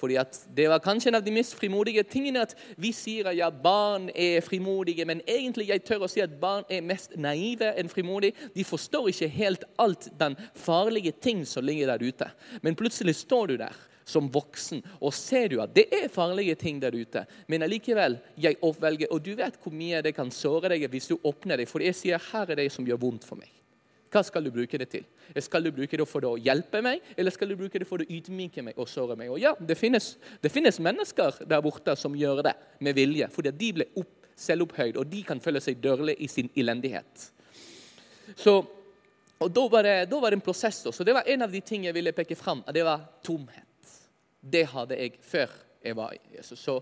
Fordi Det var kanskje en av de mest frimodige tingene at vi sier at ja, barn er frimodige, men egentlig jeg tør å si at barn er mest naive enn frimodige. De forstår ikke helt alt den farlige ting som ligger der ute. Men plutselig står du der som voksen og ser du at det er farlige ting der ute. Men allikevel, jeg oppvelger, og du vet hvor mye det kan såre deg hvis du åpner deg. For jeg sier her er det som gjør vondt for meg. Hva skal du bruke det til? Skal du bruke det for å hjelpe meg, eller skal du bruke det for å ydmyke meg og såre meg? Og ja, Det finnes, det finnes mennesker der borte som gjør det med vilje, fordi de ble opp, selvopphøyd, og de kan føle seg dørlig i sin elendighet. Så, og da var, det, da var det en prosess. Så det var en av de tingene jeg ville peke fram. Det var tomhet. Det hadde jeg før jeg var i Jesus. Så,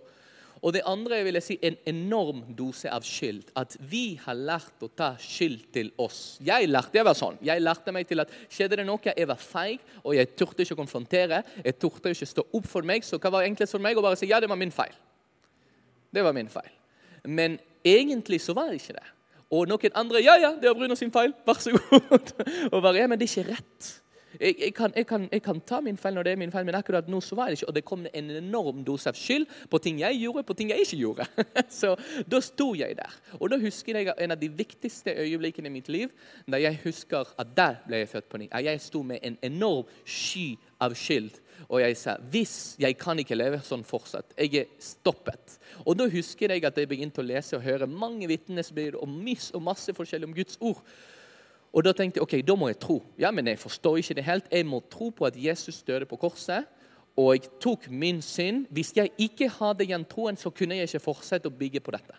og det andre vil jeg si, en enorm dose av skyld. At vi har lært å ta skyld til oss. Jeg lærte jeg var sånn. Jeg lærte meg til at skjedde det noe, jeg var feig, og jeg turte ikke å konfrontere. Jeg turte ikke stå opp for meg. Så hva var enklest for meg? Å bare si ja, det var min feil. Det var min feil. Men egentlig så var det ikke det. Og noen andre ja, ja, det var Bruno sin feil. Vær så god. og bare, ja, Men det er ikke rett. Jeg, jeg, kan, jeg, kan, jeg, kan, ta min feil når det er min feil, men akkurat nå så var det ikke. Og det kom en enorm dose av skyld på ting jeg gjorde, på ting jeg ikke gjorde. så da sto jeg der. Og da husker jeg en av de viktigste øyeblikkene i mitt liv, da jeg husker at der ble jeg født på ny. Jeg sto med en enorm sky av skyld. Og jeg sa hvis jeg kan ikke leve sånn fortsatt, jeg er stoppet. Og da husker jeg at jeg begynte å lese og høre mange vitnesbyrd og, og masse forskjellig om Guds ord. Og da tenkte jeg ok, da må jeg tro. Ja, Men jeg forstår ikke det helt. Jeg må tro på at Jesus døde på korset. Og jeg tok min synd. Hvis jeg ikke hadde den troen, så kunne jeg ikke fortsette å bygge på dette.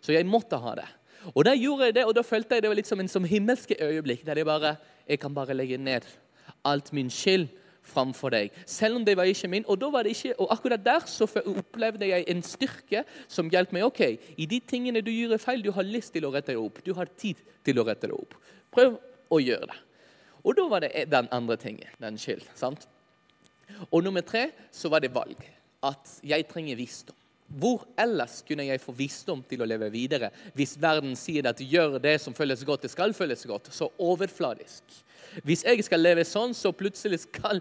Så jeg måtte ha det. Og da gjorde jeg det, og da følte jeg det var litt som en som himmelske øyeblikk. der jeg bare, jeg kan bare legge ned alt min skyld framfor deg. Selv om det var ikke min. Og, da var det ikke, og akkurat der så opplevde jeg en styrke som hjalp meg. ok, I de tingene du gjør feil, du har lyst til å rette deg opp. Du har tid til å rette deg opp. Prøv å gjøre det. Og da var det den andre tingen. Den skyld. sant? Og nummer tre så var det valg. At jeg trenger visdom. Hvor ellers kunne jeg få visdom til å leve videre hvis verden sier at gjør det som føles godt, det skal føles godt? Så overfladisk. Hvis jeg skal leve sånn, så plutselig skal,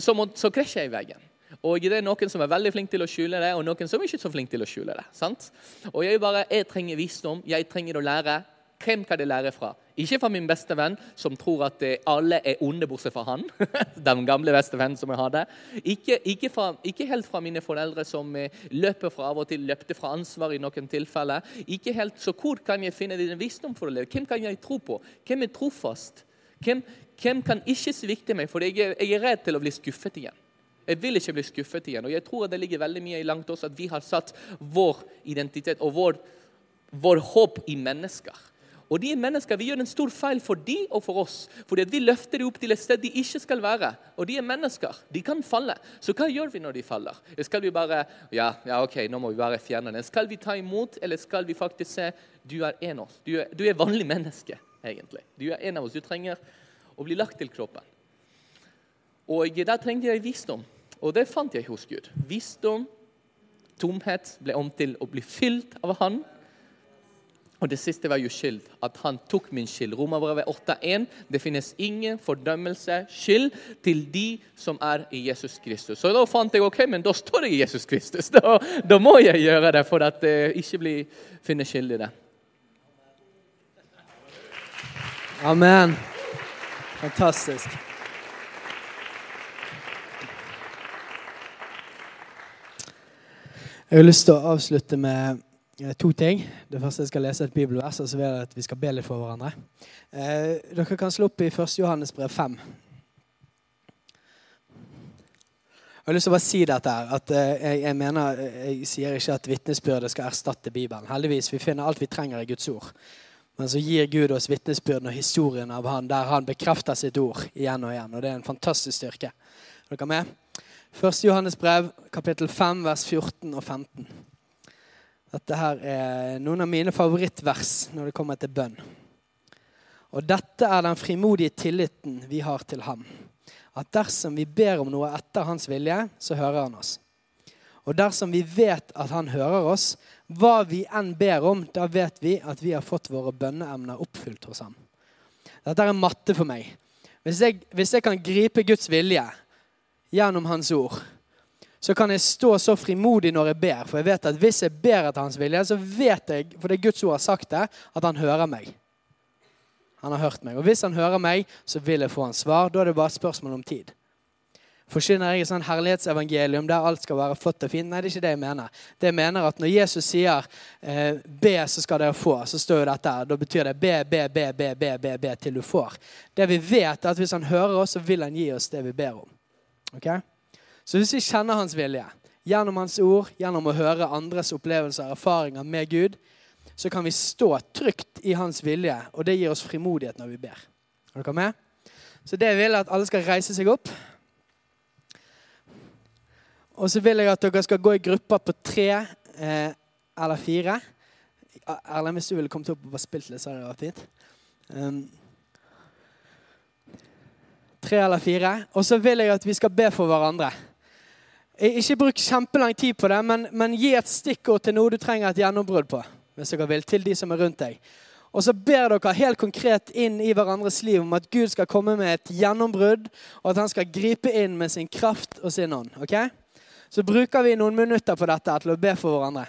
så, må, så krasjer jeg i veggen. Og det er noen som er veldig flink til å skjule det, og noen som er ikke så flink til å skjule det. sant? Og jeg bare, jeg trenger visdom, jeg trenger å lære. Hvem kan jeg lære fra? Ikke fra min beste venn, som tror at alle er onde bortsett fra han. Den gamle beste vennen som jeg hadde. Ikke, ikke, fra, ikke, helt fra mine foreldre, som eh, løper fra av og til løpte fra ansvar i noen tilfeller. Ikke helt, Så hvor kan jeg finne din visdom for å leve? Hvem kan jeg tro på? Hvem er trofast? Hvem, hvem kan ikke svikte meg? For jeg jeg er redd til å bli skuffet igjen. Jeg vil ikke bli skuffet igjen. Og jeg tror det ligger veldig mye i langt oss at vi har satt vår identitet og vår, vår håp i mennesker. Og de er mennesker. Vi gjør en stor feil for de og for oss. Fordi vi løfter dem opp til et sted de ikke skal være. Og de er mennesker. De kan falle. Så hva gjør vi når de faller? Skal vi bare Ja, ja ok, nå må vi bare fjerne den. Skal vi ta imot, eller skal vi faktisk se du er en av oss? Du er, du er vanlig menneske. egentlig. Du er en av oss. Du trenger å bli lagt til kroppen. Og der trengte jeg visdom, og det fant jeg hos Gud. Visdom, tomhet, ble om til å bli fylt av Han. Og det siste var jo skyld. At han tok min skyld. Romerbrevet 8,1. Det finnes ingen fordømmelse, skyld, til de som er i Jesus Kristus. Så da fant jeg ok, men da står det i Jesus Kristus. Da, da må jeg gjøre det for at jeg ikke blir finne skyld i det. Amen. Fantastisk. Jeg har lyst til å avslutte med eh, to ting. Det første jeg skal lese et bibelvers, og så vil jeg at vi skal be litt for hverandre. Eh, dere kan slå opp i 1. Johannes brev 5. Jeg har lyst til å bare si dette her, at eh, jeg, jeg mener, jeg sier ikke at vitnesbyrdet skal erstatte Bibelen. Heldigvis, vi finner alt vi trenger i Guds ord. Men så gir Gud oss vitnesbyrden og historien av han der han bekrefter sitt ord igjen og igjen. Og det er en fantastisk styrke. Er dere med? 1. Johannes brev, kapittel 5, vers 14 og 15. Dette her er noen av mine favorittvers når det kommer til bønn. Og dette er den frimodige tilliten vi har til ham. At dersom vi ber om noe etter hans vilje, så hører han oss. Og dersom vi vet at han hører oss, hva vi enn ber om, da vet vi at vi har fått våre bønneemner oppfylt hos ham. Dette er matte for meg. Hvis jeg, hvis jeg kan gripe Guds vilje gjennom Hans ord, så kan jeg stå så frimodig når jeg ber. For jeg vet at hvis jeg ber etter Hans vilje, så vet jeg, for det Guds ord har sagt det, at Han hører meg. Han har hørt meg. Og hvis Han hører meg, så vil jeg få Hans svar. Da er det bare et spørsmål om tid. Forkynner jeg et sånn herlighetsevangelium der alt skal være flott og fint? Nei, det er ikke det jeg mener. Det jeg mener at Når Jesus sier eh, 'be, så skal dere få', så står jo dette her. Da betyr det be, be, be, be, be, be, be til du får. Det vi vet, er at hvis Han hører oss, så vil Han gi oss det vi ber om. Ok? Så hvis vi kjenner Hans vilje, gjennom Hans ord, gjennom å høre andres opplevelser og erfaringer med Gud, så kan vi stå trygt i Hans vilje, og det gir oss frimodighet når vi ber. Er dere med? Så det vil jeg at alle skal reise seg opp. Og så vil jeg at dere skal gå i grupper på tre eh, eller fire. Erlend, hvis du ville kommet opp og bare spilt litt, så hadde det vært fint. Um, tre eller fire. Og så vil jeg at vi skal be for hverandre. Ikke bruk kjempelang tid på det, men, men gi et stikkord til noe du trenger et gjennombrudd på. hvis dere vil, Til de som er rundt deg. Og så ber dere helt konkret inn i hverandres liv om at Gud skal komme med et gjennombrudd, og at han skal gripe inn med sin kraft og sin ånd. ok? Så bruker vi noen minutter på dette til å be for hverandre.